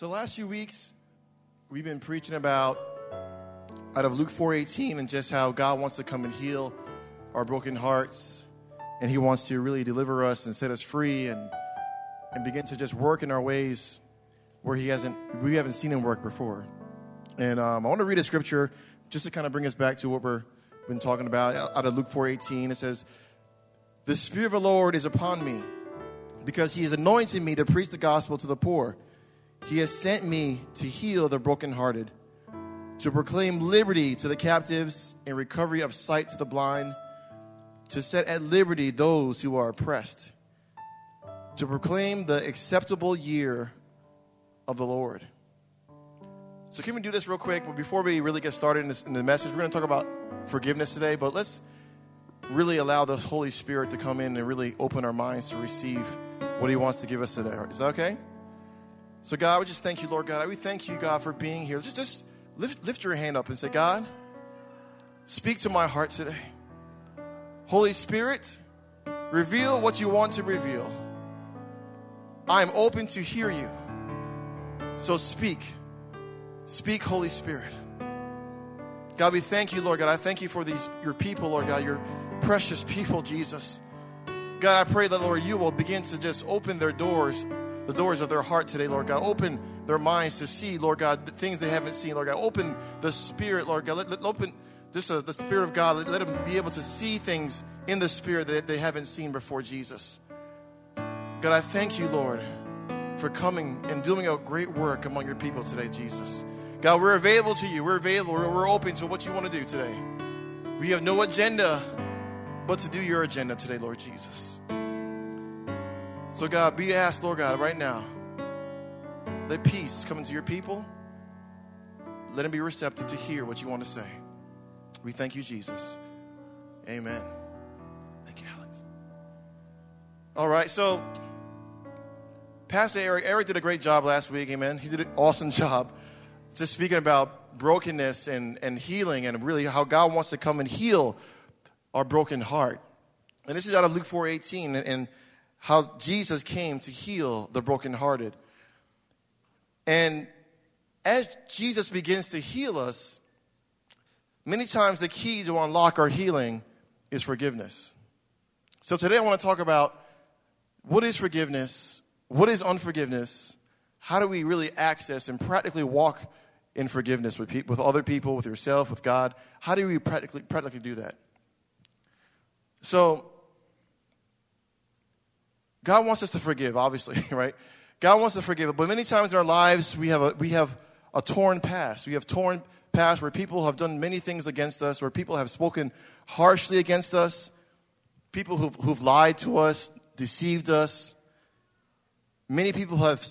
So last few weeks, we've been preaching about out of Luke 4:18 and just how God wants to come and heal our broken hearts, and He wants to really deliver us and set us free and and begin to just work in our ways where He hasn't we haven't seen Him work before. And um, I want to read a scripture just to kind of bring us back to what we've been talking about out of Luke 4:18. It says, "The Spirit of the Lord is upon me." because he has anointed me to preach the gospel to the poor. He has sent me to heal the brokenhearted, to proclaim liberty to the captives and recovery of sight to the blind, to set at liberty those who are oppressed, to proclaim the acceptable year of the Lord. So, can we do this real quick? But before we really get started in, this, in the message, we're going to talk about forgiveness today. But let's really allow the Holy Spirit to come in and really open our minds to receive what He wants to give us today. Is that okay? So, God, we just thank you, Lord God. We thank you, God, for being here. Just, just lift, lift your hand up and say, God, speak to my heart today. Holy Spirit, reveal what you want to reveal. I'm open to hear you. So speak. Speak, Holy Spirit. God, we thank you, Lord God. I thank you for these your people, Lord God, your precious people, Jesus. God, I pray that, Lord, you will begin to just open their doors, the doors of their heart today, Lord God. Open their minds to see, Lord God, the things they haven't seen, Lord God. Open the Spirit, Lord God. Let, let open just uh, the Spirit of God. Let, let them be able to see things in the Spirit that they haven't seen before, Jesus. God, I thank you, Lord, for coming and doing a great work among your people today, Jesus. God, we're available to you. We're available. We're, we're open to what you want to do today. We have no agenda but to do your agenda today, Lord Jesus. So, God, be asked, Lord God, right now. Let peace come into your people. Let them be receptive to hear what you want to say. We thank you, Jesus. Amen. Thank you, Alex. All right, so Pastor Eric, Eric did a great job last week, amen. He did an awesome job just speaking about brokenness and, and healing and really how God wants to come and heal our broken heart. And this is out of Luke 4:18 and, and how Jesus came to heal the brokenhearted. And as Jesus begins to heal us, many times the key to unlock our healing is forgiveness. So today I want to talk about what is forgiveness, what is unforgiveness, how do we really access and practically walk in forgiveness with, people, with other people, with yourself, with God? How do we practically, practically do that? So, God wants us to forgive, obviously, right? God wants to forgive, but many times in our lives we have a, we have a torn past. We have torn past where people have done many things against us, where people have spoken harshly against us, people who've, who've lied to us, deceived us. Many people have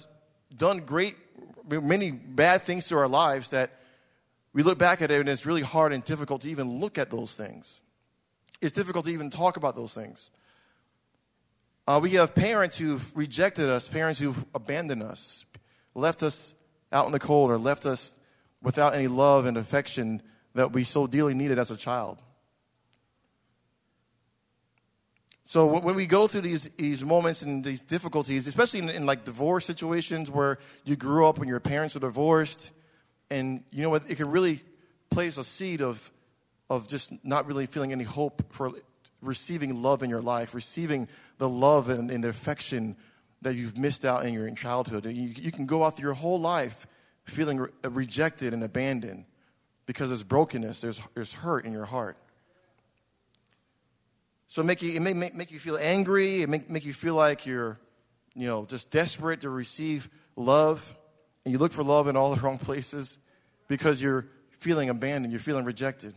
done great, many bad things to our lives that we look back at it and it's really hard and difficult to even look at those things. It's difficult to even talk about those things. Uh, we have parents who've rejected us, parents who've abandoned us, left us out in the cold, or left us without any love and affection that we so dearly needed as a child. So when we go through these, these moments and these difficulties, especially in, in, like divorce situations where you grew up when your parents were divorced, and you know what, it can really place a seed of of just not really feeling any hope for receiving love in your life, receiving the love and, and the affection that you've missed out in your childhood. And you, you can go out through your whole life feeling re- uh, rejected and abandoned because there's brokenness, there's, there's hurt in your heart. So make you, it may make, make you feel angry, it may make you feel like you're, you know, just desperate to receive love. And you look for love in all the wrong places because you're feeling abandoned, you're feeling rejected.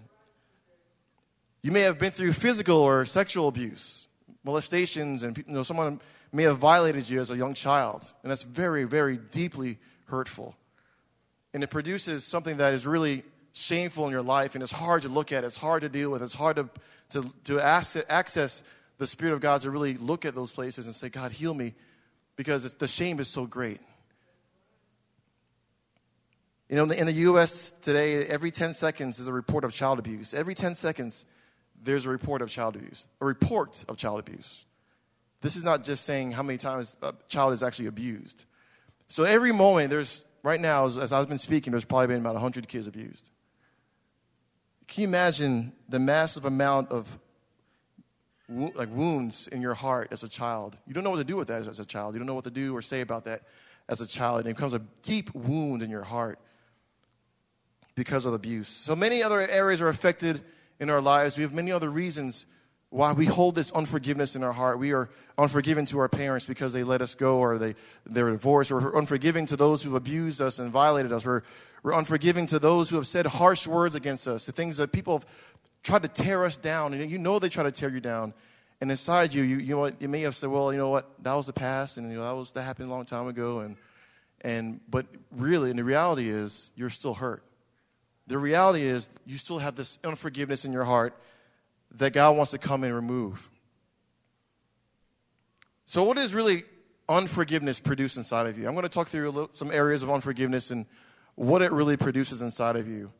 You may have been through physical or sexual abuse, molestations, and you know, someone may have violated you as a young child. And that's very, very deeply hurtful. And it produces something that is really shameful in your life, and it's hard to look at, it's hard to deal with, it's hard to, to, to access the Spirit of God to really look at those places and say, God, heal me, because the shame is so great. You know, in the, in the U.S. today, every 10 seconds is a report of child abuse. Every 10 seconds, there's a report of child abuse. A report of child abuse. This is not just saying how many times a child is actually abused. So every moment there's right now, as, as I've been speaking, there's probably been about 100 kids abused. Can you imagine the massive amount of like wounds in your heart as a child? You don't know what to do with that as, as a child. You don't know what to do or say about that as a child. And it becomes a deep wound in your heart because of abuse. So many other areas are affected in our lives. We have many other reasons why we hold this unforgiveness in our heart. We are unforgiving to our parents because they let us go or they, they're divorced, or we're unforgiving to those who've abused us and violated us. We're, we're unforgiving to those who have said harsh words against us, the things that people have tried to tear us down. And you know they try to tear you down. And inside you, you, you, know you may have said, well, you know what, that was the past, and you know, that, was, that happened a long time ago. And, and, but really, and the reality is, you're still hurt. The reality is, you still have this unforgiveness in your heart that God wants to come and remove. So, what does really unforgiveness produce inside of you? I'm going to talk through little, some areas of unforgiveness and what it really produces inside of you.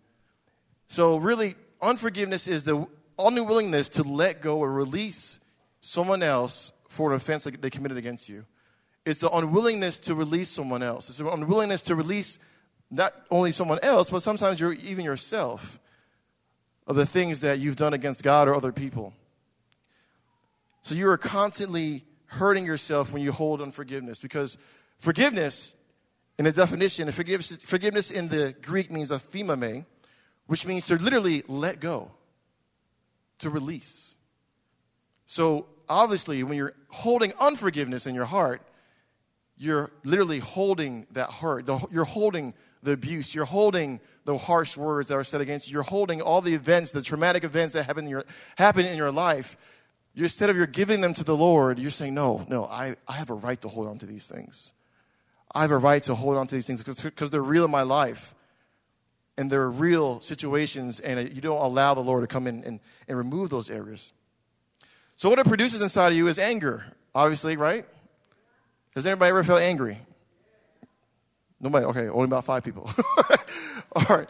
So, really, unforgiveness is the unwillingness to let go or release someone else for an offense that they committed against you. It's the unwillingness to release someone else. It's the unwillingness to release not only someone else, but sometimes you're even yourself of the things that you've done against God or other people. So you are constantly hurting yourself when you hold unforgiveness because forgiveness, in a definition, forgiveness, forgiveness in the Greek means aphimame, which means to literally let go, to release. So obviously, when you're holding unforgiveness in your heart, you're literally holding that hurt. You're holding the abuse. You're holding the harsh words that are said against you. You're holding all the events, the traumatic events that happen in your, happen in your life. You, instead of you're giving them to the Lord, you're saying, no, no, I, I have a right to hold on to these things. I have a right to hold on to these things because they're real in my life. And they're real situations, and uh, you don't allow the Lord to come in and, and remove those areas. So, what it produces inside of you is anger, obviously, right? Has anybody ever felt angry? Nobody? Okay, only about five people. All right.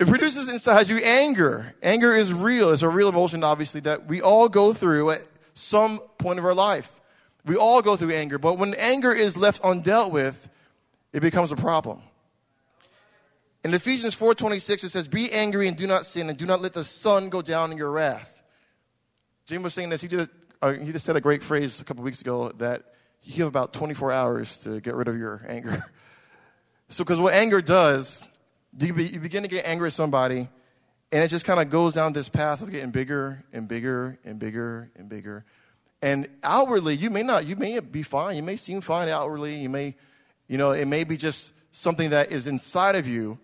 It produces inside you anger. Anger is real. It's a real emotion, obviously, that we all go through at some point of our life. We all go through anger, but when anger is left undealt with, it becomes a problem. In Ephesians 4:26 it says, "Be angry and do not sin, and do not let the sun go down in your wrath." Jim was saying this. He did. A, uh, he just said a great phrase a couple weeks ago that you have about 24 hours to get rid of your anger. So, because what anger does, you, be, you begin to get angry at somebody, and it just kind of goes down this path of getting bigger and bigger and bigger and bigger. And outwardly, you may not, you may be fine. You may seem fine outwardly. You may, you know, it may be just something that is inside of you.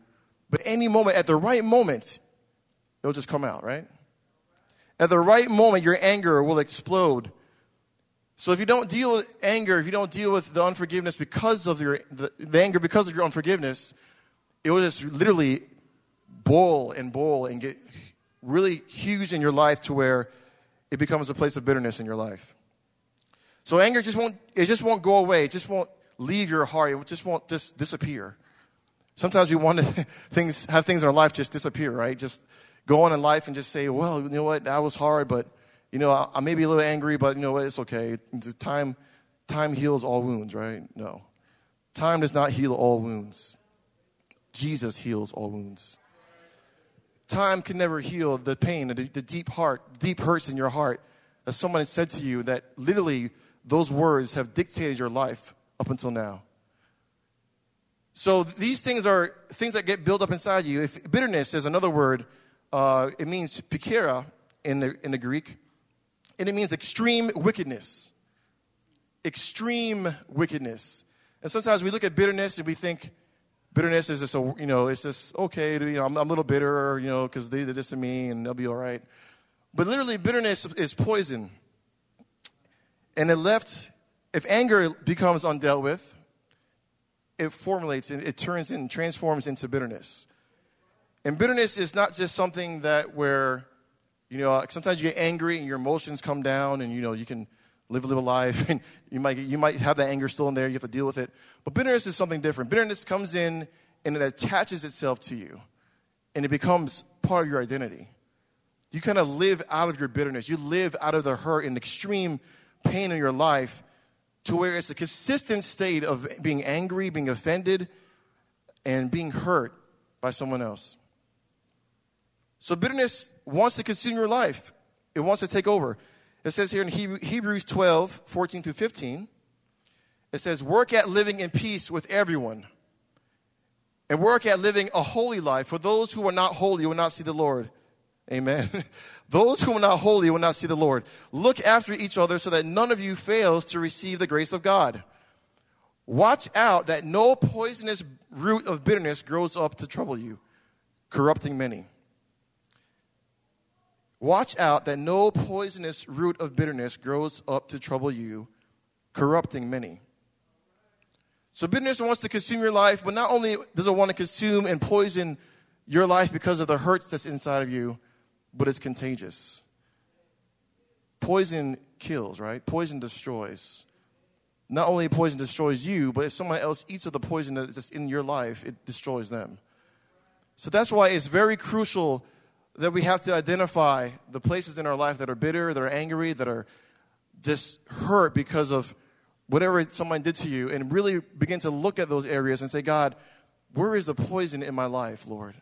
But any moment, at the right moment, it'll just come out, right? At the right moment, your anger will explode so if you don't deal with anger, if you don't deal with the unforgiveness because of your the, the anger because of your unforgiveness, it will just literally boil and boil and get really huge in your life to where it becomes a place of bitterness in your life. So anger just won't it just won't go away. It just won't leave your heart. It just won't just disappear. Sometimes we want to things have things in our life just disappear, right? Just go on in life and just say, well, you know what, that was hard, but you know, I, I may be a little angry, but you know what? It's okay. Time, time heals all wounds, right? No. Time does not heal all wounds. Jesus heals all wounds. Time can never heal the pain, the, the deep heart, deep hurts in your heart that someone has said to you that literally those words have dictated your life up until now. So these things are things that get built up inside you. If bitterness is another word, uh, it means pikria in the, in the Greek and it means extreme wickedness. Extreme wickedness. And sometimes we look at bitterness and we think bitterness is just a, you know, it's just okay, you know, I'm, I'm a little bitter, you know, because they did this to me and they'll be all right. But literally, bitterness is poison. And it left, if anger becomes undealt with, it formulates and it turns and transforms into bitterness. And bitterness is not just something that where you know, uh, sometimes you get angry and your emotions come down, and you know you can live a little life, and you might you might have that anger still in there. You have to deal with it. But bitterness is something different. Bitterness comes in and it attaches itself to you, and it becomes part of your identity. You kind of live out of your bitterness. You live out of the hurt and extreme pain in your life, to where it's a consistent state of being angry, being offended, and being hurt by someone else. So bitterness wants to consume your life. It wants to take over. It says here in Hebrews 12, 14 through 15, it says, Work at living in peace with everyone, and work at living a holy life. For those who are not holy will not see the Lord. Amen. those who are not holy will not see the Lord. Look after each other so that none of you fails to receive the grace of God. Watch out that no poisonous root of bitterness grows up to trouble you, corrupting many. Watch out that no poisonous root of bitterness grows up to trouble you, corrupting many. So, bitterness wants to consume your life, but not only does it want to consume and poison your life because of the hurts that's inside of you, but it's contagious. Poison kills, right? Poison destroys. Not only poison destroys you, but if someone else eats of the poison that's in your life, it destroys them. So that's why it's very crucial that we have to identify the places in our life that are bitter, that are angry, that are just hurt because of whatever someone did to you, and really begin to look at those areas and say, God, where is the poison in my life, Lord?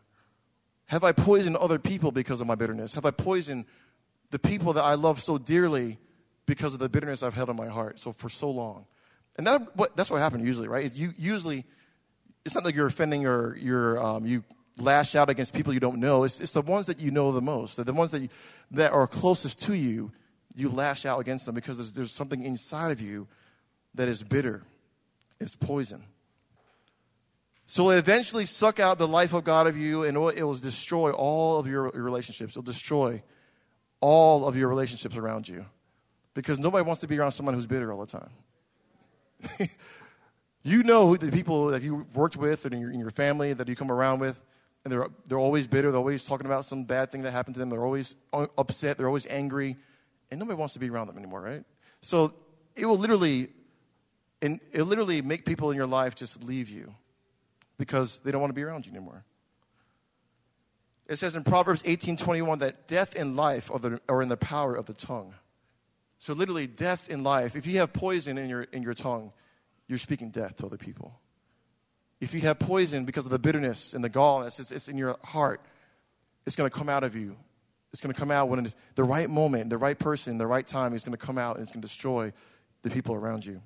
Have I poisoned other people because of my bitterness? Have I poisoned the people that I love so dearly because of the bitterness I've held in my heart so for so long? And that, what, that's what happens usually, right? It's you, usually, it's not like you're offending or you're, um, you lash out against people you don't know. It's, it's the ones that you know the most, the ones that, you, that are closest to you, you lash out against them because there's, there's something inside of you that is bitter, it's poison. So it eventually suck out the life of God of you, and it will destroy all of your relationships. It'll destroy all of your relationships around you, because nobody wants to be around someone who's bitter all the time. you know the people that you worked with and in your, in your family that you come around with and they're, they're always bitter. They're always talking about some bad thing that happened to them. They're always upset. They're always angry. And nobody wants to be around them anymore, right? So it will literally, and it literally make people in your life just leave you because they don't want to be around you anymore. It says in Proverbs 18:21 that death and life are, the, are in the power of the tongue. So literally, death and life. If you have poison in your in your tongue, you're speaking death to other people. If you have poison because of the bitterness and the gall, it's, it's in your heart, it's going to come out of you. It's going to come out when it's the right moment, the right person, the right time. It's going to come out and it's going to destroy the people around you.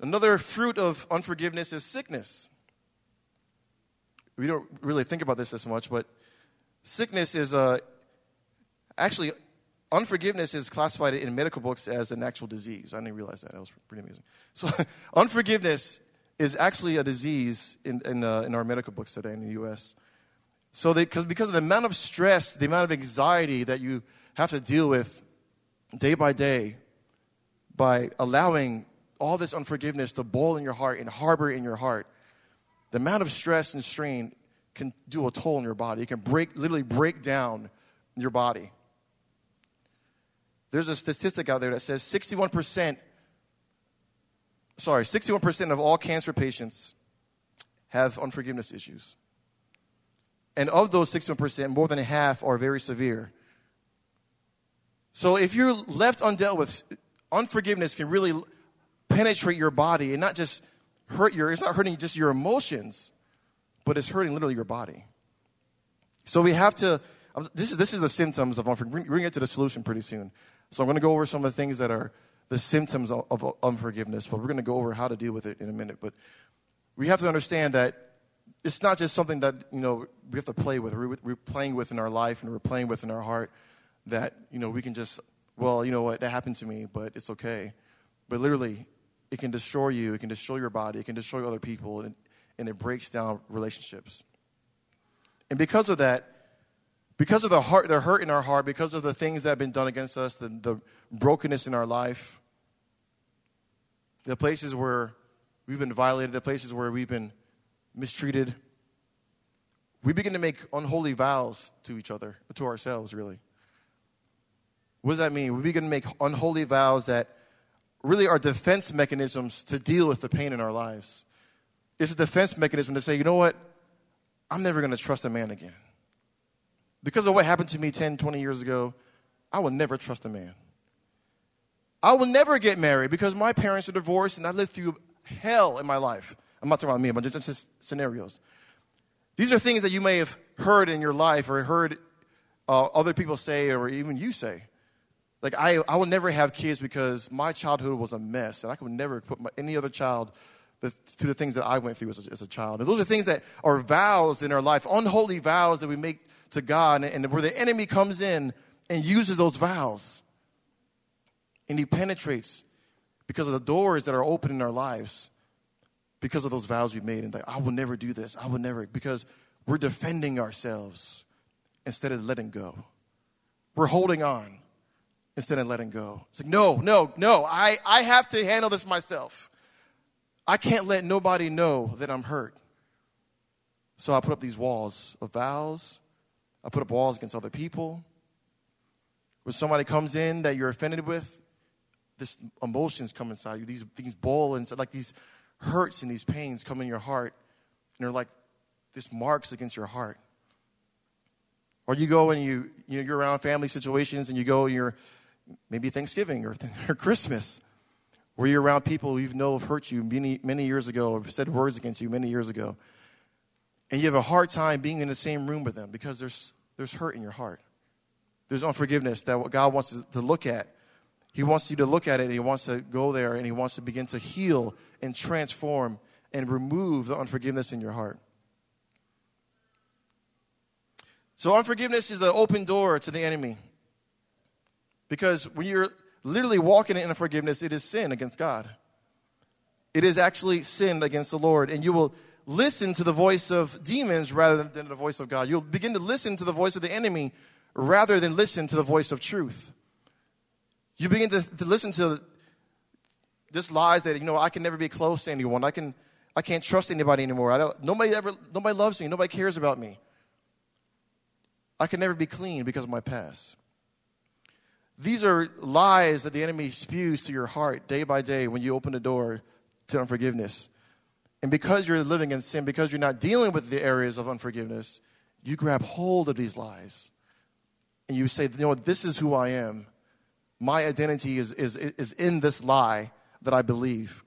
Another fruit of unforgiveness is sickness. We don't really think about this as much, but sickness is uh, actually unforgiveness is classified in medical books as an actual disease. I didn't realize that. That was pretty amazing. So, unforgiveness is actually a disease in, in, uh, in our medical books today in the U.S. So, they, cause, because of the amount of stress, the amount of anxiety that you have to deal with day by day, by allowing all this unforgiveness to boil in your heart and harbor in your heart, the amount of stress and strain can do a toll on your body. It can break, literally break down your body. There's a statistic out there that says 61%, sorry, 61% of all cancer patients have unforgiveness issues. And of those 61%, more than half are very severe. So if you're left undealt with, unforgiveness can really penetrate your body and not just hurt your, it's not hurting just your emotions, but it's hurting literally your body. So we have to, um, this is, this is the symptoms of unforgiveness. We're going to get to the solution pretty soon. So I'm going to go over some of the things that are the symptoms of, of unforgiveness, but we're going to go over how to deal with it in a minute. But we have to understand that it's not just something that you know we have to play with. We're, we're playing with in our life and we're playing with in our heart. That you know we can just well you know what that happened to me, but it's okay. But literally, it can destroy you. It can destroy your body. It can destroy other people, and, and it breaks down relationships. And because of that, because of the heart, the hurt in our heart, because of the things that have been done against us, the, the brokenness in our life, the places where we've been violated, the places where we've been mistreated, we begin to make unholy vows to each other, to ourselves, really. What does that mean? We begin to make unholy vows that really are defense mechanisms to deal with the pain in our lives. It's a defense mechanism to say, you know what? I'm never going to trust a man again. Because of what happened to me 10, 20 years ago, I will never trust a man. I will never get married because my parents are divorced and I lived through hell in my life. I'm not talking about me, but just, just scenarios. These are things that you may have heard in your life or heard uh, other people say or even you say. Like, I, I will never have kids because my childhood was a mess, and I could never put my, any other child the, to the things that I went through as a, as a, child. And those are things that are vows in our life, unholy vows that we make to God, and, where the enemy comes in and uses those vows. And he penetrates because of the doors that are open in our lives because of those vows we've made. And like, I will never do this. I will never, because we're defending ourselves instead of letting go. We're holding on instead of letting go. It's like, no, no, no, I, I have to handle this myself. I can't let nobody know that I'm hurt. So I put up these walls of vows. I put up walls against other people. When somebody comes in that you're offended with, this emotions come inside you. These things boil inside, like these hurts and these pains come in your heart, and they're like this marks against your heart. Or you go and you, you know, you're around family situations and you go, and you're maybe Thanksgiving or, or Christmas, where you're around people who you know have hurt you many, many years ago or said words against you many years ago. And you have a hard time being in the same room with them because there's, there's hurt in your heart. There's unforgiveness that God wants to look at. He wants you to look at it and He wants to go there and He wants to begin to heal and transform and remove the unforgiveness in your heart. So, unforgiveness is the open door to the enemy. Because when you're literally walking in unforgiveness, it is sin against God. It is actually sin against the Lord. And you will listen to the voice of demons rather than the voice of God. You'll begin to listen to the voice of the enemy rather than listen to the voice of truth. You begin to, to listen to just lies that, you know, I can never be close to anyone. I, can, I can't trust anybody anymore. I don't, nobody, ever, nobody loves me. Nobody cares about me. I can never be clean because of my past. These are lies that the enemy spews to your heart day by day when you open the door to unforgiveness. And because you're living in sin, because you're not dealing with the areas of unforgiveness, you grab hold of these lies. And you say, you know what, this is who I am. My identity is, is, is in this lie that I believe.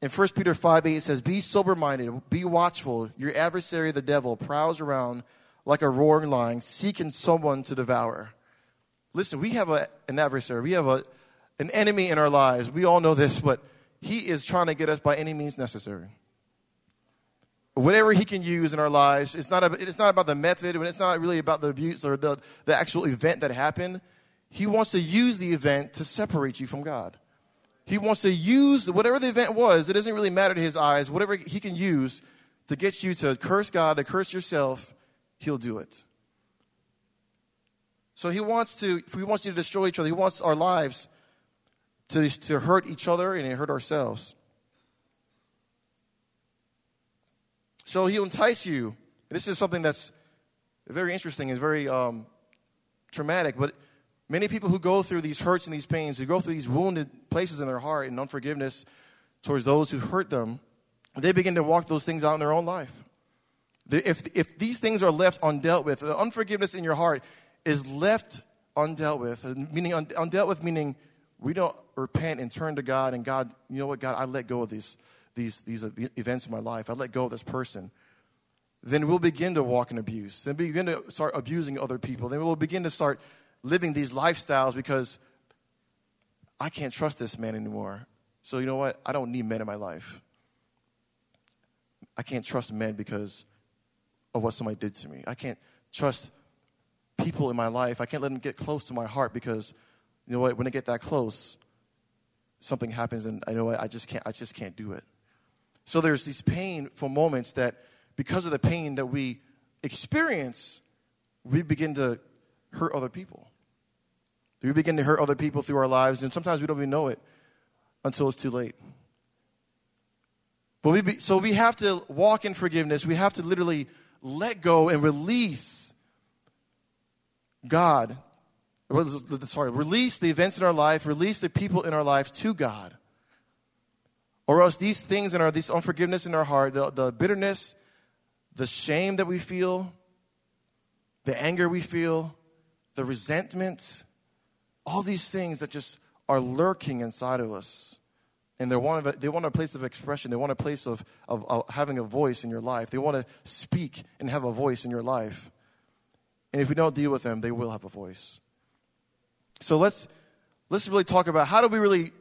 In 1 Peter 5 8, it says, Be sober minded, be watchful. Your adversary, the devil, prowls around like a roaring lion, seeking someone to devour. Listen, we have a, an adversary, we have a, an enemy in our lives. We all know this, but he is trying to get us by any means necessary. Whatever he can use in our lives, it's not, a, it's not about the method, and it's not really about the abuse or the, the actual event that happened. He wants to use the event to separate you from God. He wants to use whatever the event was, it doesn't really matter to his eyes, whatever he can use to get you to curse God, to curse yourself, he'll do it. So he wants to, if he wants you to destroy each other, he wants our lives to, to hurt each other and hurt ourselves. So he'll entice you. This is something that's very interesting and very um, traumatic, but many people who go through these hurts and these pains, who go through these wounded places in their heart and unforgiveness towards those who hurt them, they begin to walk those things out in their own life. If, if these things are left undealt with, the unforgiveness in your heart is left undealt with, meaning undealt with meaning we don't repent and turn to God and God, you know what, God, I let go of these, these, these events in my life. I let go of this person. Then we'll begin to walk in abuse. Then begin to start abusing other people. Then we'll begin to start living these lifestyles because I can't trust this man anymore. So you know what? I don't need men in my life. I can't trust men because of what somebody did to me. I can't trust people in my life. I can't let them get close to my heart because, you know what, when I get that close, something happens and I know what, I just can't I just can't do it. So there's these painful moments that because of the pain that we experience, we begin to hurt other people. We begin to hurt other people through our lives, and sometimes we don't even know it until it's too late. But we be, so we have to walk in forgiveness. We have to literally let go and release God, sorry, release the events in our life, release the people in our lives to God. Or else these things in our, this unforgiveness in our heart, the, the bitterness, the shame that we feel, the anger we feel, the resentment, all these things that just are lurking inside of us And they want, a, they want a place of expression. They want a place of, of, of having a voice in your life. They want to speak and have a voice in your life. And if we don't deal with them, they will have a voice. So let's, let's really talk about how do we really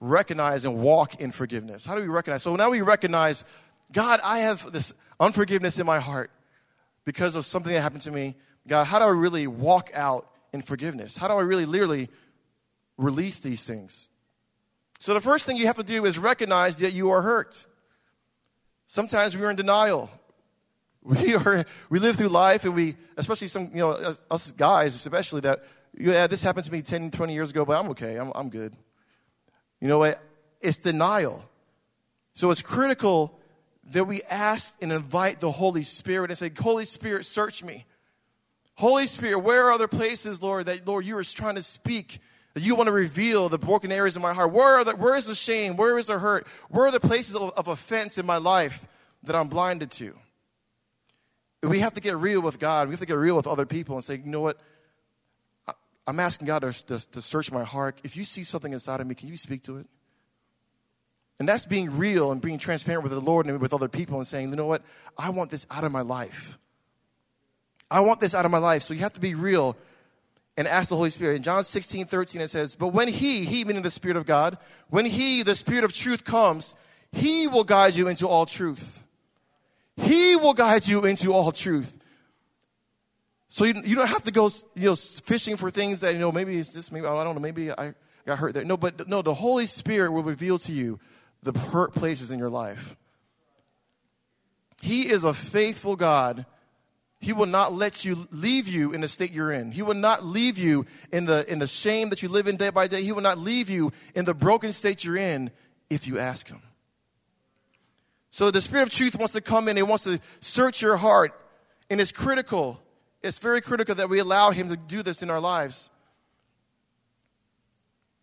recognize and walk in forgiveness? How do we recognize? So now we recognize, God, I have this unforgiveness in my heart because of something that happened to me. God, how do I really walk out in forgiveness? How do I really literally release these things? So the first thing you have to do is recognize that you are hurt. Sometimes we're in denial. We are we live through life and we especially some you know us, us guys especially that yeah this happened to me 10 20 years ago but I'm okay I'm I'm good. You know what? It's denial. So it's critical that we ask and invite the Holy Spirit and say, Holy Spirit, search me. Holy Spirit, where are other places, Lord, that, Lord, you are trying to speak, that you want to reveal the broken areas in my heart? Where, are the, where is the shame? Where is the hurt? Where are the places of, of offense in my life that I'm blinded to? We have to get real with God. We have to get real with other people and say, you know what? I'm asking God to, to, to search my heart. If you see something inside of me, can you speak to it? And that's being real and being transparent with the Lord and with other people and saying, you know what? I want this out of my life. I want this out of my life. So you have to be real and ask the Holy Spirit. In John 16, 13, it says, But when He, He meaning the Spirit of God, when He, the Spirit of truth, comes, He will guide you into all truth. He will guide you into all truth. So you, you don't have to go you know, fishing for things that, you know, maybe it's this, maybe, oh, I don't know, maybe I got hurt there. No, but no, the Holy Spirit will reveal to you the hurt places in your life. He is a faithful God. He will not let you leave you in the state you're in. He will not leave you in the, in the shame that you live in day by day. He will not leave you in the broken state you're in if you ask Him. So the Spirit of truth wants to come in. He wants to search your heart. And it's critical. It's very critical that we allow Him to do this in our lives.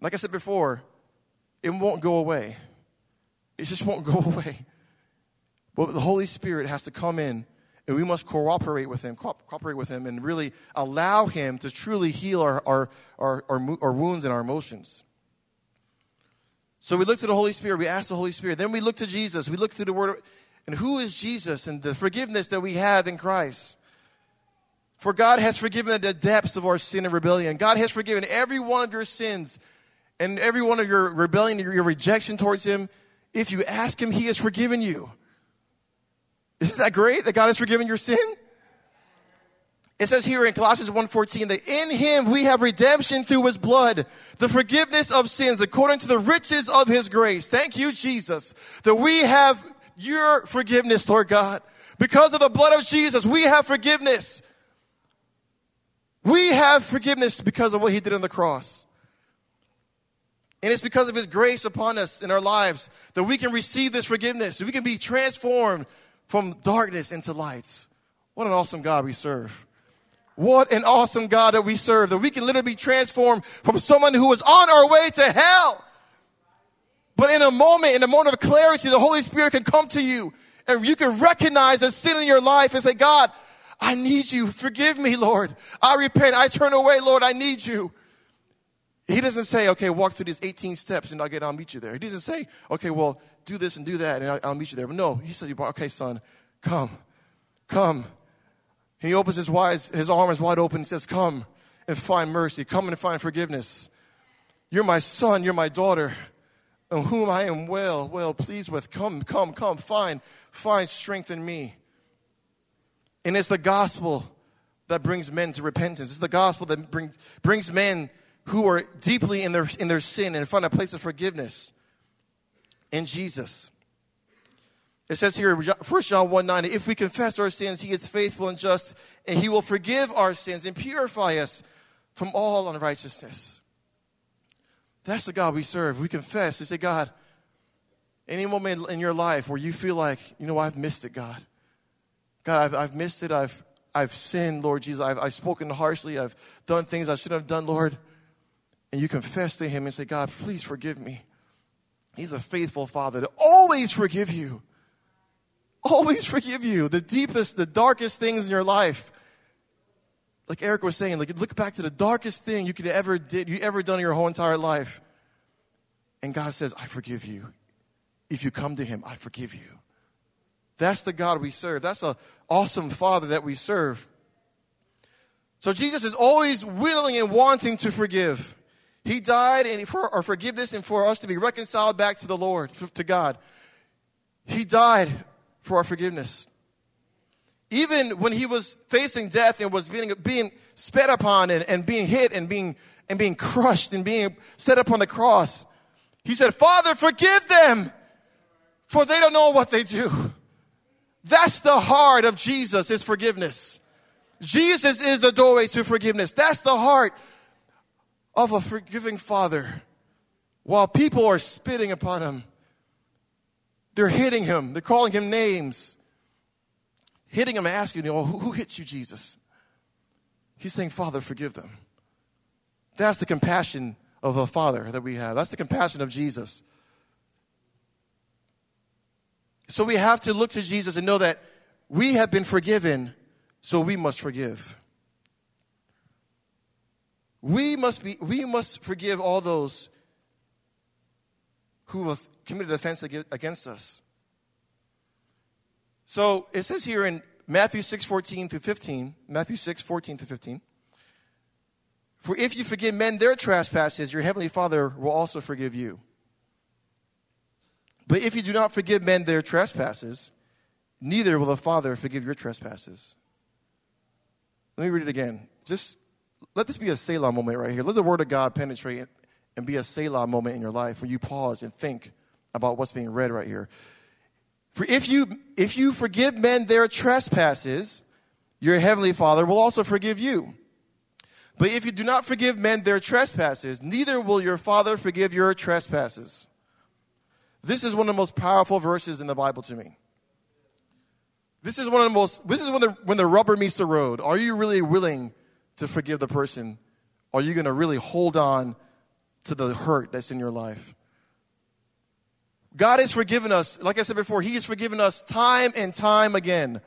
Like I said before, it won't go away. It just won't go away. But the Holy Spirit has to come in and we must cooperate with him, cooperate with him, and really allow him to truly heal our, our, our, our, our wounds and our emotions. So we look to the Holy Spirit, we ask the Holy Spirit, then we look to Jesus, we look through the Word, and who is Jesus and the forgiveness that we have in Christ. For God has forgiven the depths of our sin and rebellion. God has forgiven every one of your sins and every one of your rebellion, your rejection towards Him. If you ask Him, He has forgiven you. Isn't that great that God has forgiven your sin? It says here in Colossians 1:14 that in him we have redemption through his blood, the forgiveness of sins according to the riches of his grace. Thank you Jesus that we have your forgiveness, Lord God. Because of the blood of Jesus, we have forgiveness. We have forgiveness because of what he did on the cross. And it's because of his grace upon us in our lives that we can receive this forgiveness. We can be transformed from darkness into lights. What an awesome God we serve. What an awesome God that we serve, that we can literally be transformed from someone who was on our way to hell. But in a moment, in a moment of clarity, the Holy Spirit can come to you and you can recognize the sin in your life and say, God, I need you. Forgive me, Lord. I repent. I turn away, Lord. I need you. He doesn't say, okay, walk through these 18 steps and I'll get, I'll meet you there. He doesn't say, okay, well, do this and do that and I'll, I'll meet you there. But no, he says, okay, son, come, come. He opens his, wise, his arms wide open and says, come and find mercy. Come and find forgiveness. You're my son. You're my daughter in whom I am well, well pleased with. Come, come, come. Find, find strength in me. And it's the gospel that brings men to repentance. It's the gospel that brings, brings men who are deeply in their, in their sin and find a place of forgiveness in Jesus. It says here, 1 John 1 9, if we confess our sins, he is faithful and just, and he will forgive our sins and purify us from all unrighteousness. That's the God we serve. We confess and say, God, any moment in your life where you feel like, you know, I've missed it, God. God, I've, I've missed it. I've, I've sinned, Lord Jesus. I've, I've spoken harshly. I've done things I shouldn't have done, Lord and you confess to Him and say, God, please forgive me. He's a faithful Father to always forgive you. Always forgive you. The deepest, the darkest things in your life. Like Eric was saying, like look back to the darkest thing you could ever did, you ever done in your whole entire life. And God says, I forgive you. If you come to Him, I forgive you. That's the God we serve. That's an awesome Father that we serve. So Jesus is always willing and wanting to forgive. He died and for our forgiveness and for us to be reconciled back to the Lord, to God. He died for our forgiveness. Even when he was facing death and was being, being sped upon and, and being hit and being, and being crushed and being set up on the cross, he said, Father, forgive them, for they don't know what they do. That's the heart of Jesus, is forgiveness. Jesus is the doorway to forgiveness. That's the heart of a forgiving father. While people are spitting upon him, they're hitting him, they're calling him names, hitting him and asking, know, oh, who, who hit you, Jesus? He's saying, Father, forgive them. That's the compassion of a father that we have. That's the compassion of Jesus. So we have to look to Jesus and know that we have been forgiven, so we must forgive. We must, be, we must forgive all those who have committed offense against us. So it says here in Matthew 6, 14 through 15, Matthew 6, 14 through 15, for if you forgive men their trespasses, your heavenly Father will also forgive you. But if you do not forgive men their trespasses, neither will the Father forgive your trespasses. Let me read it again. Just let this be a Selah moment right here. Let the word of God penetrate and be a Selah moment in your life where you pause and think about what's being read right here. For if you if you forgive men their trespasses, your heavenly Father will also forgive you. But if you do not forgive men their trespasses, neither will your Father forgive your trespasses. This is one of the most powerful verses in the Bible to me. This is one of the most this is when the when the rubber meets the road. Are you really willing to forgive the person? Are you going to really hold on to the hurt that's in your life? God has forgiven us, like I said before, He has forgiven us time and time again.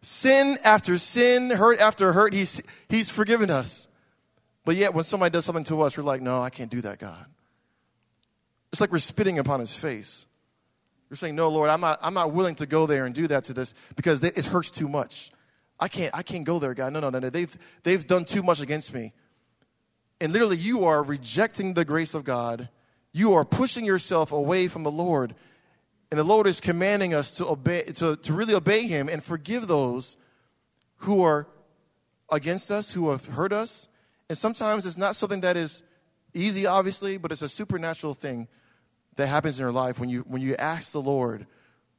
Sin after sin, hurt after hurt, He's, he's forgiven us. But yet, when somebody does something to us, we're like, no, I can't do that, God. It's like we're spitting upon His face. We're saying, no, Lord, I'm not, I'm not willing to go there and do that to this because it hurts too much. I can't, I can't go there, God. No, no, no, no. They've, they've done too much against me. And literally, you are rejecting the grace of God. You are pushing yourself away from the Lord. And the Lord is commanding us to obey, to, to really obey Him and forgive those who are against us, who have hurt us. And sometimes it's not something that is easy, obviously, but it's a supernatural thing that happens in your life when you, when you ask the Lord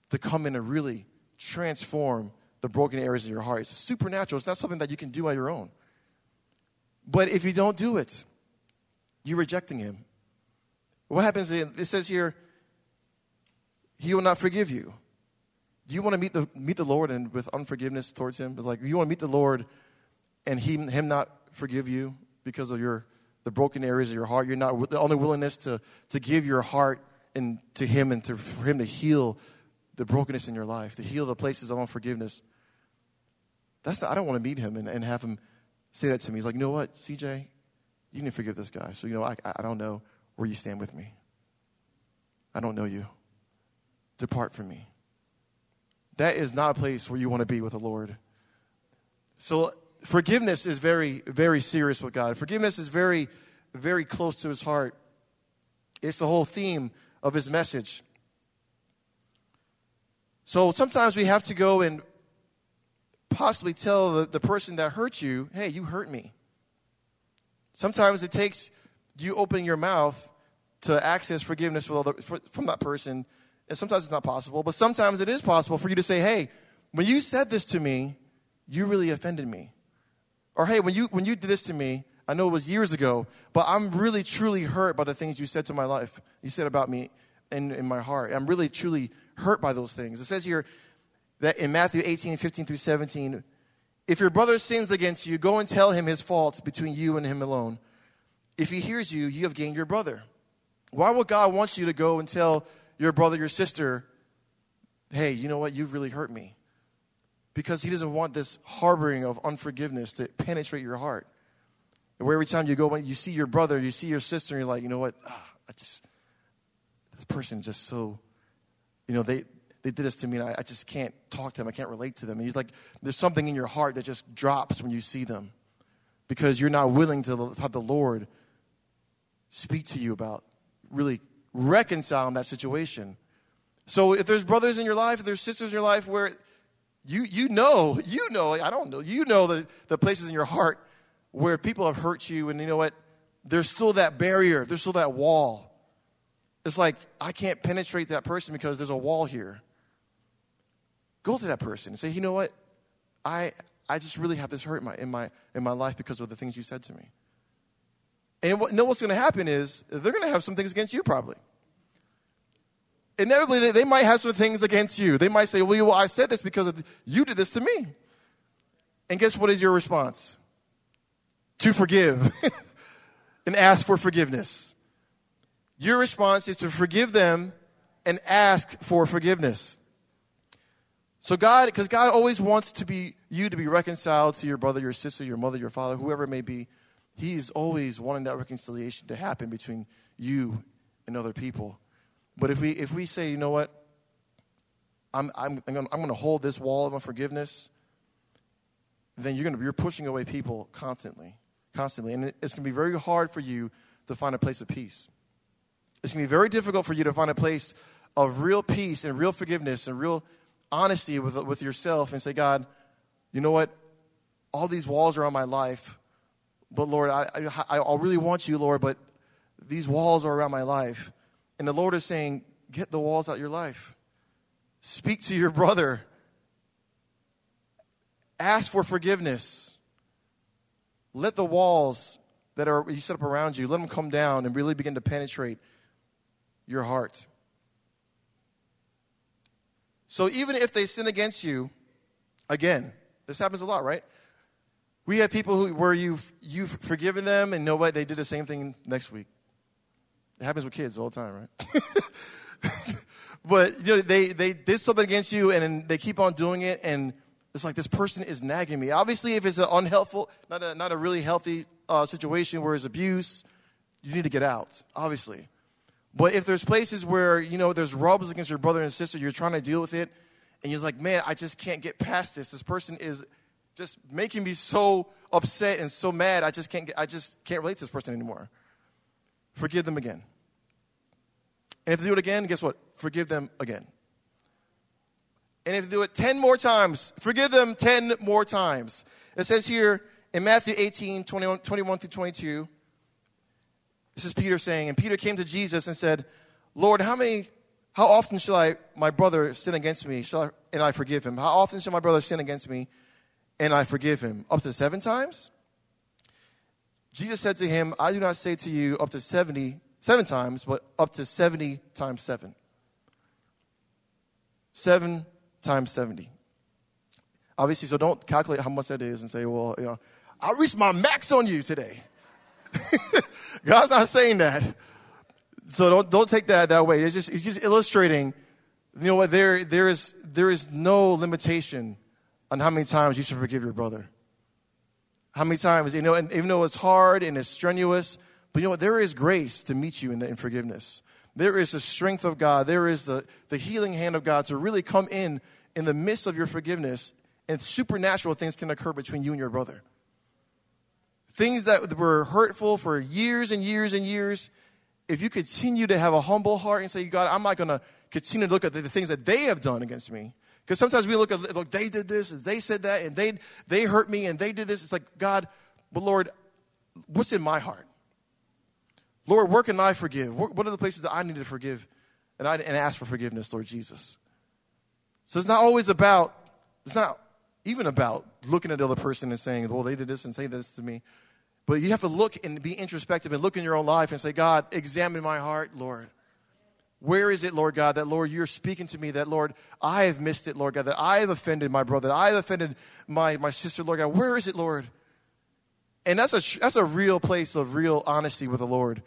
to come in and really transform the broken areas in your heart. It's supernatural. It's not something that you can do on your own. But if you don't do it, you're rejecting Him. What happens? it says here, He will not forgive you. Do you want to meet the meet the Lord and with unforgiveness towards Him? It's like you want to meet the Lord and He Him not forgive you because of your the broken areas of your heart. You're not with the only willingness to to give your heart and to Him and to, for Him to heal the brokenness in your life, to heal the places of unforgiveness. That's the, I don't want to meet him and, and have him say that to me. He's like, you know what, CJ, you need to forgive this guy. So, you know, I, I don't know where you stand with me. I don't know you. Depart from me. That is not a place where you want to be with the Lord. So, forgiveness is very, very serious with God. Forgiveness is very, very close to his heart. It's the whole theme of his message. So sometimes we have to go and possibly tell the, the person that hurt you, hey, you hurt me. Sometimes it takes you opening your mouth to access forgiveness for, for, from that person. And sometimes it's not possible, but sometimes it is possible for you to say, hey, when you said this to me, you really offended me. Or hey, when you, when you did this to me, I know it was years ago, but I'm really truly hurt by the things you said to my life. You said about me in, in my heart. I'm really truly hurt by those things. It says here, that in Matthew 18, 15 through 17, if your brother sins against you, go and tell him his fault between you and him alone. If he hears you, you have gained your brother. Why would God want you to go and tell your brother, your sister, hey, you know what, you've really hurt me? Because he doesn't want this harboring of unforgiveness to penetrate your heart. Where every time you go, when you see your brother, you see your sister, and you're like, you know what, ah, I just, this person just so, you know, they, they did this to me and I, I just can't talk to them. I can't relate to them. And you're like, there's something in your heart that just drops when you see them because you're not willing to have the Lord speak to you about really reconciling that situation. So if there's brothers in your life, if there's sisters in your life where you, you know, you know, I don't know, you know the, the places in your heart where people have hurt you and you know what? There's still that barrier, there's still that wall. It's like, I can't penetrate that person because there's a wall here. Go to that person and say, you know what? I, I just really have this hurt in my, in my, in my life because of the things you said to me. And what, know what's going to happen is they're going to have some things against you probably. Inevitably, they, they might have some things against you. They might say, well, I said this because of, you did this to me. And guess what is your response? To forgive and ask for forgiveness. Your response is to forgive them and ask for forgiveness. So God, because God always wants to be you to be reconciled to your brother, your sister, your mother, your father, whoever it may be. He's always wanting that reconciliation to happen between you and other people. But if we if we say, you know what, I'm I'm I'm going to hold this wall of unforgiveness, then you're going to you're pushing away people constantly, constantly, and it's going to be very hard for you to find a place of peace. It's going to be very difficult for you to find a place of real peace and real forgiveness and real honesty with with yourself and say, God, you know what, all these walls are on my life, but Lord, I I, I really want you, Lord, but these walls are around my life. And the Lord is saying, get the walls out your life. Speak to your brother. Ask for forgiveness. Let the walls that are you set up around you, let them come down and really begin to penetrate your heart. So even if they sin against you, again, this happens a lot, right? We have people who where you've you've forgiven them and know what they did the same thing next week. It happens with kids all the time, right? but you know, they, they did something against you and they keep on doing it and it's like this person is nagging me. Obviously, if it's an unhelpful, not a, not a really healthy uh, situation where it's abuse, you need to get out, obviously. But if there's places where, you know, there's rubs against your brother and sister, you're trying to deal with it, and you're like, man, I just can't get past this. This person is just making me so upset and so mad. I just can't get, I just can't relate to this person anymore. Forgive them again. And if they do it again, guess what? Forgive them again. And if they do it 10 more times, forgive them 10 more times. It says here in Matthew 18, 21, 21 through 22, this is Peter saying, and Peter came to Jesus and said, Lord, how many, how often shall I, my brother sin against me, shall I, and I forgive him? How often shall my brother sin against me, and I forgive him? Up to seven times? Jesus said to him, I do not say to you up to 70, seven times, but up to 70 times seven. Seven times 70. Obviously, so don't calculate how much that is and say, well, you know, I reached my max on you today. God's not saying that. So don't, don't take that that way. It's just, it's just illustrating, you know what, there, there, is, there is no limitation on how many times you should forgive your brother. How many times, you know, and even though it's hard and it's strenuous, but you know what? There is grace to meet you in, the, in forgiveness. There is the strength of God. There is the, the healing hand of God to really come in in the midst of your forgiveness, and supernatural things can occur between you and your brother. Things that were hurtful for years and years and years, if you continue to have a humble heart and say, God, I'm not going to continue to look at the, the things that they have done against me. Because sometimes we look at, look, they did this, and they said that, and they, they hurt me, and they did this. It's like, God, but Lord, what's in my heart? Lord, where can I forgive? What are the places that I need to forgive and, I, and ask for forgiveness, Lord Jesus? So it's not always about, it's not even about looking at the other person and saying, well, they did this and say this to me. But you have to look and be introspective and look in your own life and say, God, examine my heart, Lord. Where is it, Lord God, that, Lord, you're speaking to me, that, Lord, I have missed it, Lord God, that I have offended my brother, that I have offended my, my sister, Lord God. Where is it, Lord? And that's a, that's a real place of real honesty with the Lord.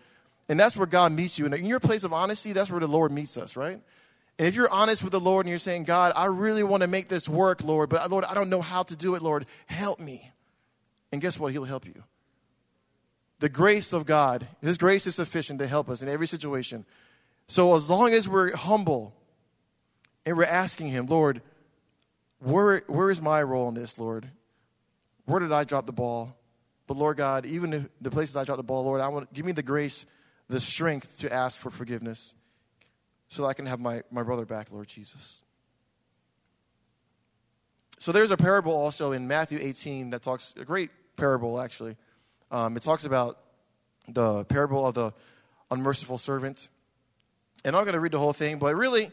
And that's where God meets you. And in your place of honesty, that's where the Lord meets us, right? And if you're honest with the Lord and you're saying, God, I really want to make this work, Lord, but Lord, I don't know how to do it, Lord, help me. And guess what? He'll help you. The grace of God, His grace is sufficient to help us in every situation. So as long as we're humble and we're asking Him, Lord, where, where is my role in this, Lord? Where did I drop the ball? But Lord God, even the places I dropped the ball, Lord, I want give me the grace, the strength to ask for forgiveness so that I can have my, my brother back, Lord Jesus. So there's a parable also in Matthew 18 that talks, a great parable actually. Um, it talks about the parable of the unmerciful servant. And I'm going to read the whole thing, but really,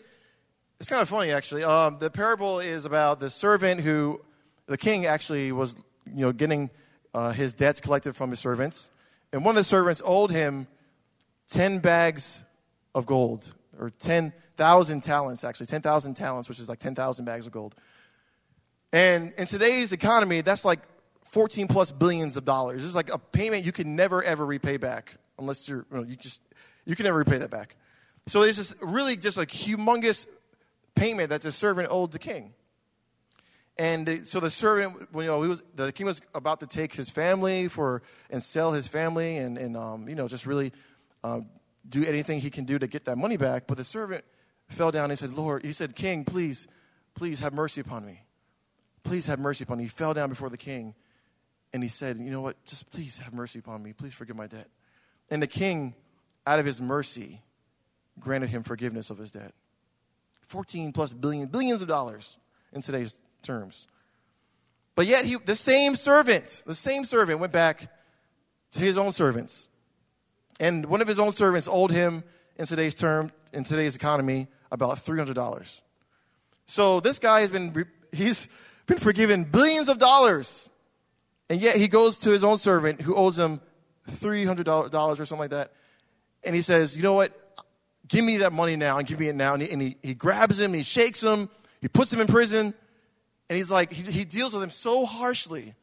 it's kind of funny actually. Um, the parable is about the servant who, the king actually was, you know, getting uh, his debts collected from his servants. And one of the servants owed him 10 bags of gold, or 10,000 talents, actually, 10,000 talents, which is like 10,000 bags of gold. And in today's economy, that's like 14 plus billions of dollars. It's like a payment you can never, ever repay back unless you're, you, know, you just, you can never repay that back. So it's just really just a humongous payment that the servant owed the king. And so the servant, you know, he was, the king was about to take his family for and sell his family and, and um, you know, just really um, do anything he can do to get that money back. But the servant fell down and said, Lord, he said, King, please, please have mercy upon me. Please have mercy upon me. He fell down before the king and he said, You know what? Just please have mercy upon me. Please forgive my debt. And the king, out of his mercy, granted him forgiveness of his debt. 14 plus billion, billions of dollars in today's terms. But yet, he, the same servant, the same servant went back to his own servants. And one of his own servants owed him, in today's term, in today's economy, about $300. So this guy has been, he's been forgiven billions of dollars. And yet he goes to his own servant who owes him $300 or something like that. And he says, you know what? Give me that money now and give me it now. And he, and he, he grabs him, he shakes him, he puts him in prison. And he's like, he, he deals with him so harshly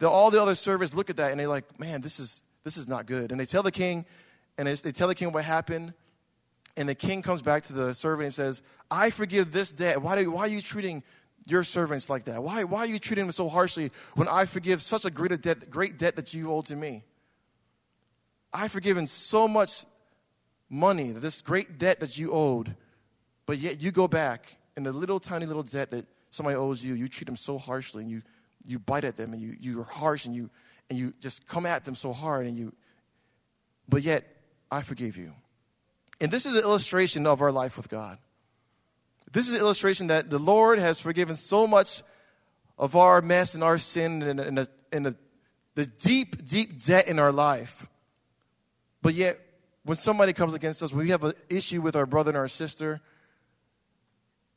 that all the other servants look at that and they're like, man, this is, this is not good. And they tell the king, and they tell the king what happened. And the king comes back to the servant and says, I forgive this debt. Why, do, why are you treating your servants like that? Why, why are you treating them so harshly when I forgive such a great debt, great debt that you owe to me? I've forgiven so much money, this great debt that you owed, but yet you go back and the little tiny little debt that somebody owes you, you treat them so harshly and you, you bite at them and you, you're harsh and you, and you just come at them so hard and you, but yet I forgave you. And this is an illustration of our life with God. This is an illustration that the Lord has forgiven so much of our mess and our sin and, and, the, and the, the deep, deep debt in our life. But yet, when somebody comes against us, when we have an issue with our brother and our sister,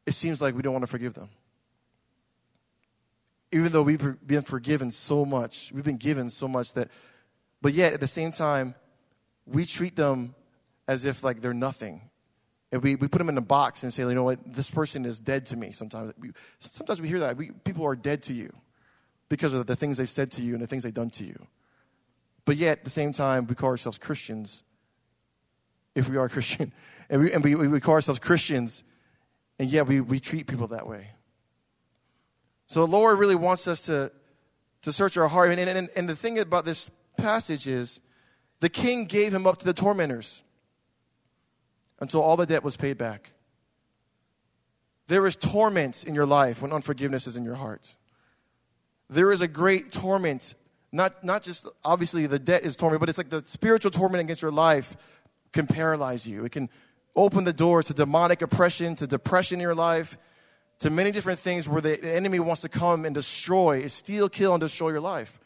it seems like we don't want to forgive them even though we've been forgiven so much, we've been given so much that, but yet at the same time, we treat them as if like they're nothing. And we, we put them in a box and say, you know what, this person is dead to me. Sometimes we, sometimes we hear that. We, people are dead to you because of the things they said to you and the things they've done to you. But yet, at the same time, we call ourselves Christians if we are Christian. And we, and we, we call ourselves Christians, and yet we, we treat people that way. So the Lord really wants us to, to search our heart. And, and, and the thing about this passage is the king gave him up to the tormentors until all the debt was paid back. There is torment in your life when unforgiveness is in your heart. There is a great torment, not, not just obviously the debt is torment, but it's like the spiritual torment against your life can paralyze you. It can open the door to demonic oppression, to depression in your life to many different things where the enemy wants to come and destroy, steal, kill, and destroy your life.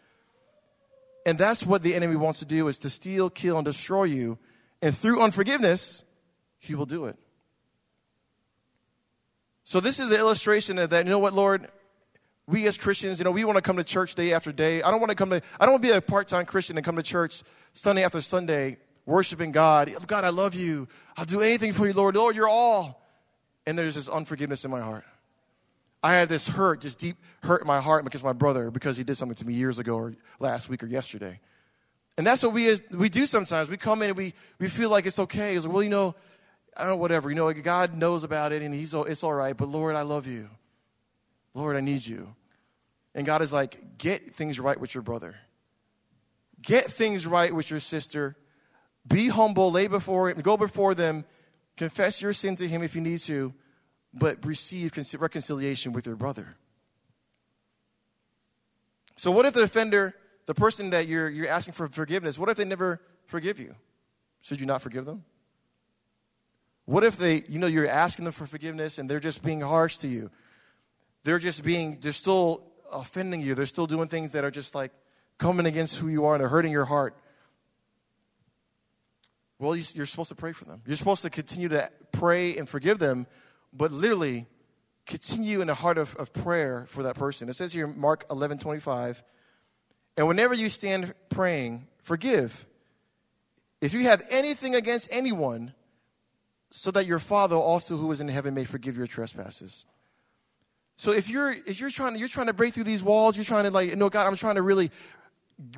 And that's what the enemy wants to do is to steal, kill, and destroy you. And through unforgiveness, he will do it. So this is the illustration of that. You know what, Lord? We as Christians, you know, we want to come to church day after day. I don't want to come to, I don't want to be a part-time Christian and come to church Sunday after Sunday, worshiping God. Oh, God, I love you. I'll do anything for you, Lord. Lord, you're all. And there's this unforgiveness in my heart. I had this hurt, just deep hurt in my heart because my brother, because he did something to me years ago or last week or yesterday. And that's what we is, we do sometimes. We come in and we, we feel like it's okay. It's like, well, you know, I don't know, whatever. You know, God knows about it and he's, it's all right. But Lord, I love you. Lord, I need you. And God is like, get things right with your brother. Get things right with your sister. Be humble, lay before him, go before them, confess your sin to him if you need to, but receive reconciliation with your brother. So, what if the offender, the person that you're, you're asking for forgiveness, what if they never forgive you? Should you not forgive them? What if they, you know, you're asking them for forgiveness and they're just being harsh to you? They're just being, they're still offending you. They're still doing things that are just like coming against who you are and they're hurting your heart. Well, you're supposed to pray for them. You're supposed to continue to pray and forgive them, but literally continue in a heart of, of prayer for that person. It says here, Mark 11 25, and whenever you stand praying, forgive. If you have anything against anyone, so that your Father also who is in heaven may forgive your trespasses. So if you're if you're trying to you're trying to break through these walls, you're trying to like, know, God, I'm trying to really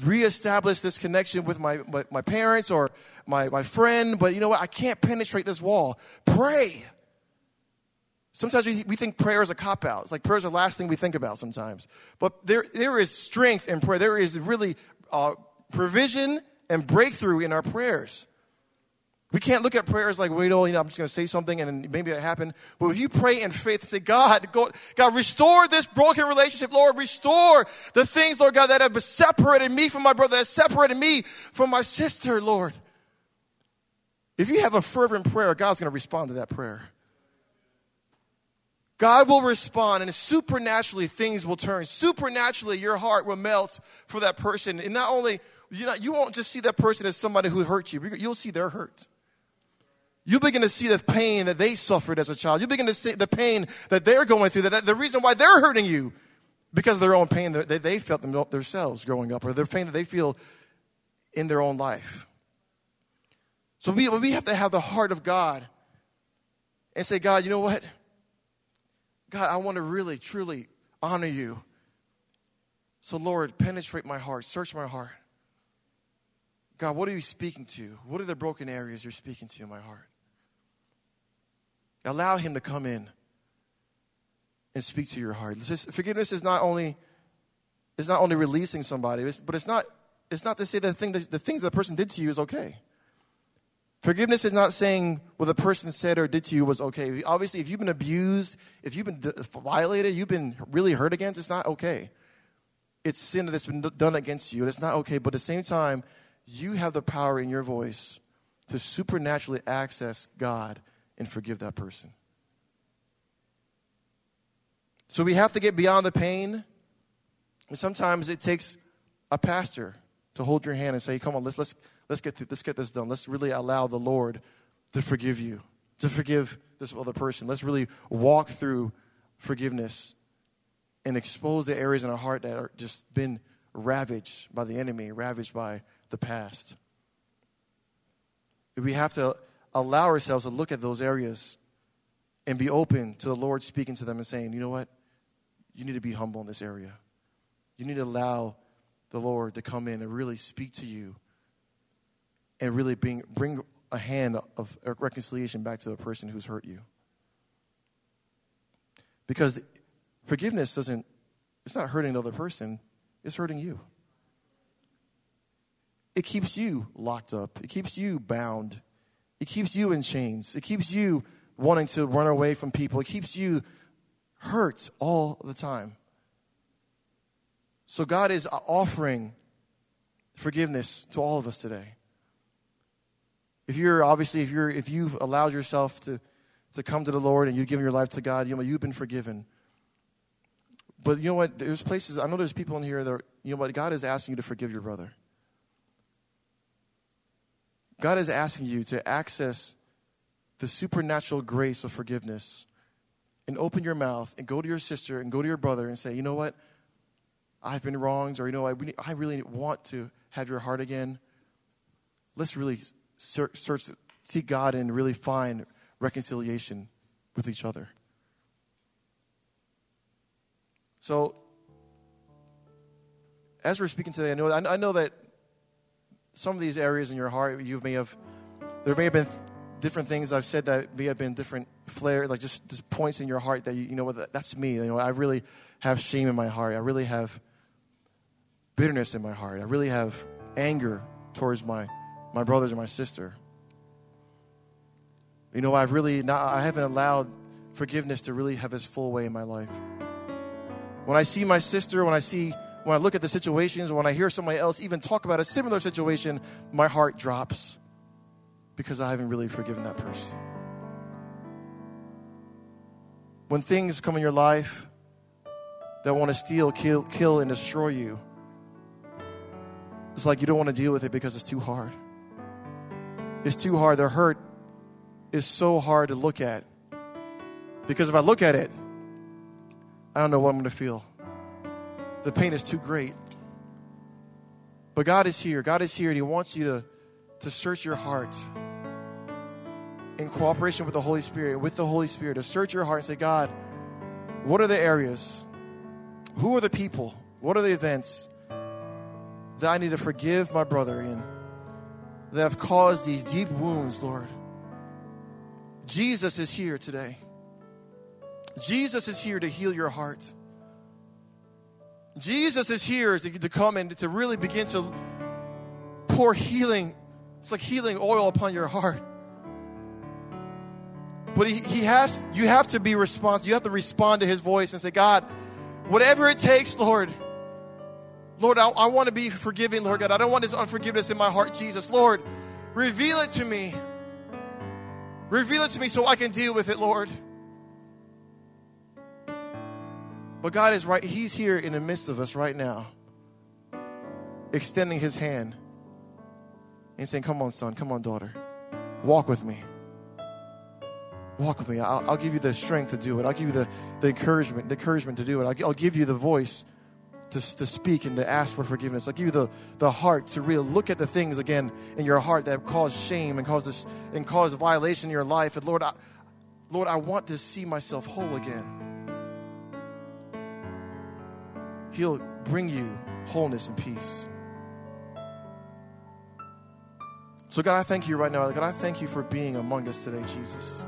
reestablish this connection with my, my, my parents or my, my friend, but you know what? I can't penetrate this wall. Pray. Sometimes we, we think prayer is a cop out. It's like prayer is the last thing we think about sometimes. But there, there is strength in prayer. There is really uh, provision and breakthrough in our prayers. We can't look at prayers like, well, you know, you know I'm just going to say something and maybe it happened. But if you pray in faith and say, God, God, God, restore this broken relationship. Lord, restore the things, Lord God, that have separated me from my brother, that separated me from my sister, Lord. If you have a fervent prayer, God's going to respond to that prayer. God will respond and supernaturally things will turn. Supernaturally, your heart will melt for that person. And not only, you, know, you won't just see that person as somebody who hurt you, you'll see their hurt you begin to see the pain that they suffered as a child. You begin to see the pain that they're going through, that, that the reason why they're hurting you because of their own pain that they felt themselves growing up or their pain that they feel in their own life. So we, we have to have the heart of God and say, God, you know what? God, I want to really, truly honor you. So, Lord, penetrate my heart, search my heart. God, what are you speaking to? What are the broken areas you're speaking to in my heart? Allow Him to come in and speak to your heart. Just, forgiveness is not only is not only releasing somebody, but it's not it's not to say that the, thing that the things that the person did to you is okay. Forgiveness is not saying what the person said or did to you was okay. Obviously, if you've been abused, if you've been violated, you've been really hurt against, it's not okay. It's sin that's been done against you. It's not okay. But at the same time, you have the power in your voice to supernaturally access God and forgive that person. So we have to get beyond the pain. And sometimes it takes a pastor to hold your hand and say, "Come on, let's let's let's get through, let's get this done. Let's really allow the Lord to forgive you, to forgive this other person. Let's really walk through forgiveness and expose the areas in our heart that are just been ravaged by the enemy, ravaged by the past. We have to allow ourselves to look at those areas and be open to the Lord speaking to them and saying, you know what? You need to be humble in this area. You need to allow the Lord to come in and really speak to you and really bring, bring a hand of reconciliation back to the person who's hurt you. Because forgiveness doesn't, it's not hurting the other person, it's hurting you. It keeps you locked up, it keeps you bound it keeps you in chains. It keeps you wanting to run away from people. It keeps you hurt all the time. So God is offering forgiveness to all of us today. If you're obviously if you're if you've allowed yourself to to come to the Lord and you've given your life to God, you know you've been forgiven. But you know what? There's places I know there's people in here that are, you know what God is asking you to forgive your brother. God is asking you to access the supernatural grace of forgiveness and open your mouth and go to your sister and go to your brother and say, you know what? I've been wronged, or you know, I, I really want to have your heart again. Let's really search, search, seek God and really find reconciliation with each other. So, as we're speaking today, I know, I know that some of these areas in your heart, you may have, there may have been different things I've said that may have been different flare, like just, just points in your heart that you, you know what, that's me. You know, I really have shame in my heart. I really have bitterness in my heart. I really have anger towards my, my brothers and my sister. You know, I've really not, I haven't allowed forgiveness to really have its full way in my life. When I see my sister, when I see, when I look at the situations, when I hear somebody else even talk about a similar situation, my heart drops because I haven't really forgiven that person. When things come in your life that want to steal, kill, kill, and destroy you, it's like you don't want to deal with it because it's too hard. It's too hard. The hurt is so hard to look at. Because if I look at it, I don't know what I'm going to feel. The pain is too great. But God is here. God is here, and He wants you to, to search your heart in cooperation with the Holy Spirit, with the Holy Spirit, to search your heart and say, God, what are the areas? Who are the people? What are the events that I need to forgive my brother in that have caused these deep wounds, Lord? Jesus is here today. Jesus is here to heal your heart. Jesus is here to, to come and to really begin to pour healing. It's like healing oil upon your heart. But he, he has, you have to be responsive. You have to respond to his voice and say, God, whatever it takes, Lord, Lord, I, I want to be forgiving, Lord God. I don't want this unforgiveness in my heart, Jesus. Lord, reveal it to me. Reveal it to me so I can deal with it, Lord. But God is right. He's here in the midst of us right now, extending his hand and saying, Come on, son. Come on, daughter. Walk with me. Walk with me. I'll, I'll give you the strength to do it. I'll give you the, the encouragement, the encouragement to do it. I'll, I'll give you the voice to, to speak and to ask for forgiveness. I'll give you the, the heart to really look at the things again in your heart that have caused shame and caused this, and caused violation in your life. And Lord, I, Lord, I want to see myself whole again. He'll bring you wholeness and peace. So, God, I thank you right now. God, I thank you for being among us today, Jesus.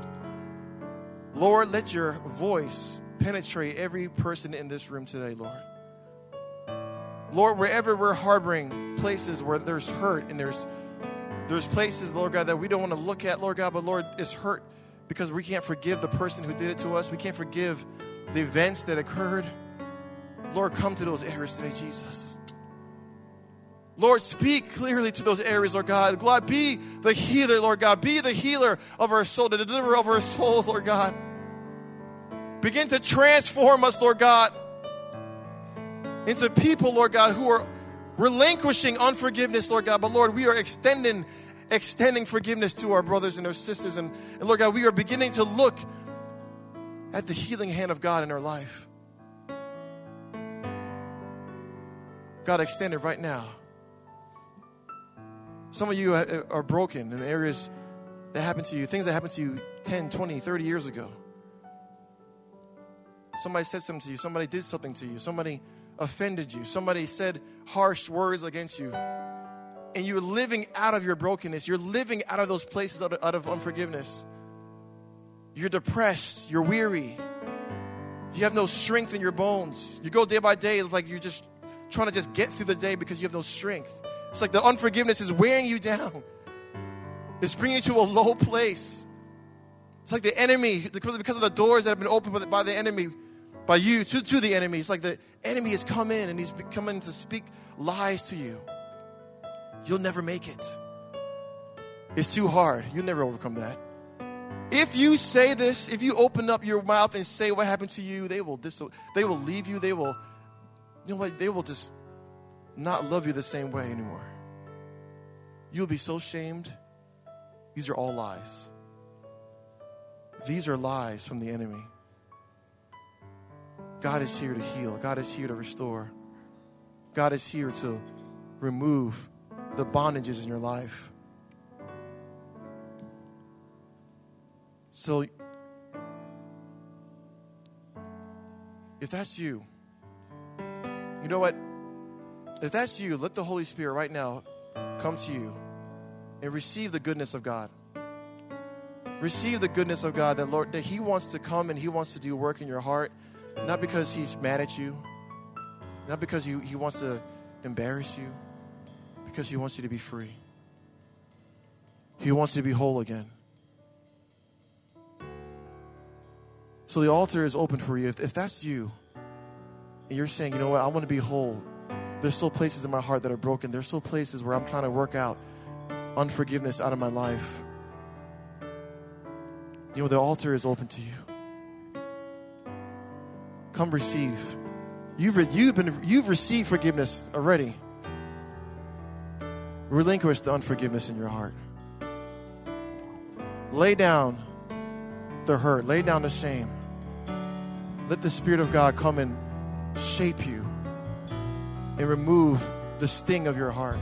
Lord, let your voice penetrate every person in this room today, Lord. Lord, wherever we're harboring places where there's hurt and there's there's places, Lord God, that we don't want to look at, Lord God, but Lord, it's hurt because we can't forgive the person who did it to us. We can't forgive the events that occurred. Lord, come to those areas today, Jesus. Lord, speak clearly to those areas, Lord God. God, be the healer, Lord God. Be the healer of our soul, the deliverer of our souls, Lord God. Begin to transform us, Lord God, into people, Lord God, who are relinquishing unforgiveness, Lord God. But Lord, we are extending, extending forgiveness to our brothers and our sisters. And, and Lord God, we are beginning to look at the healing hand of God in our life. God, extend it right now. Some of you uh, are broken in areas that happened to you, things that happened to you 10, 20, 30 years ago. Somebody said something to you, somebody did something to you, somebody offended you, somebody said harsh words against you. And you're living out of your brokenness, you're living out of those places out of, out of unforgiveness. You're depressed, you're weary, you have no strength in your bones. You go day by day, it's like you're just trying to just get through the day because you have no strength. It's like the unforgiveness is wearing you down. It's bringing you to a low place. It's like the enemy, because of the doors that have been opened by the enemy, by you to, to the enemy. It's like the enemy has come in and he's coming to speak lies to you. You'll never make it. It's too hard. You'll never overcome that. If you say this, if you open up your mouth and say what happened to you, they will dis- they will leave you. They will, you know what? They will just not love you the same way anymore. You'll be so shamed. These are all lies. These are lies from the enemy. God is here to heal. God is here to restore. God is here to remove the bondages in your life. So, if that's you, you know what? If that's you, let the Holy Spirit right now come to you and receive the goodness of God. Receive the goodness of God that Lord that He wants to come and He wants to do work in your heart, not because He's mad at you, not because he, he wants to embarrass you, because He wants you to be free. He wants you to be whole again. So the altar is open for you. If, if that's you, and you're saying, you know what, I want to be whole. There's still places in my heart that are broken. There's still places where I'm trying to work out unforgiveness out of my life. You know, the altar is open to you. Come receive. You've, re- you've, been, you've received forgiveness already. Relinquish the unforgiveness in your heart. Lay down the hurt, lay down the shame. Let the Spirit of God come and shape you and remove the sting of your heart.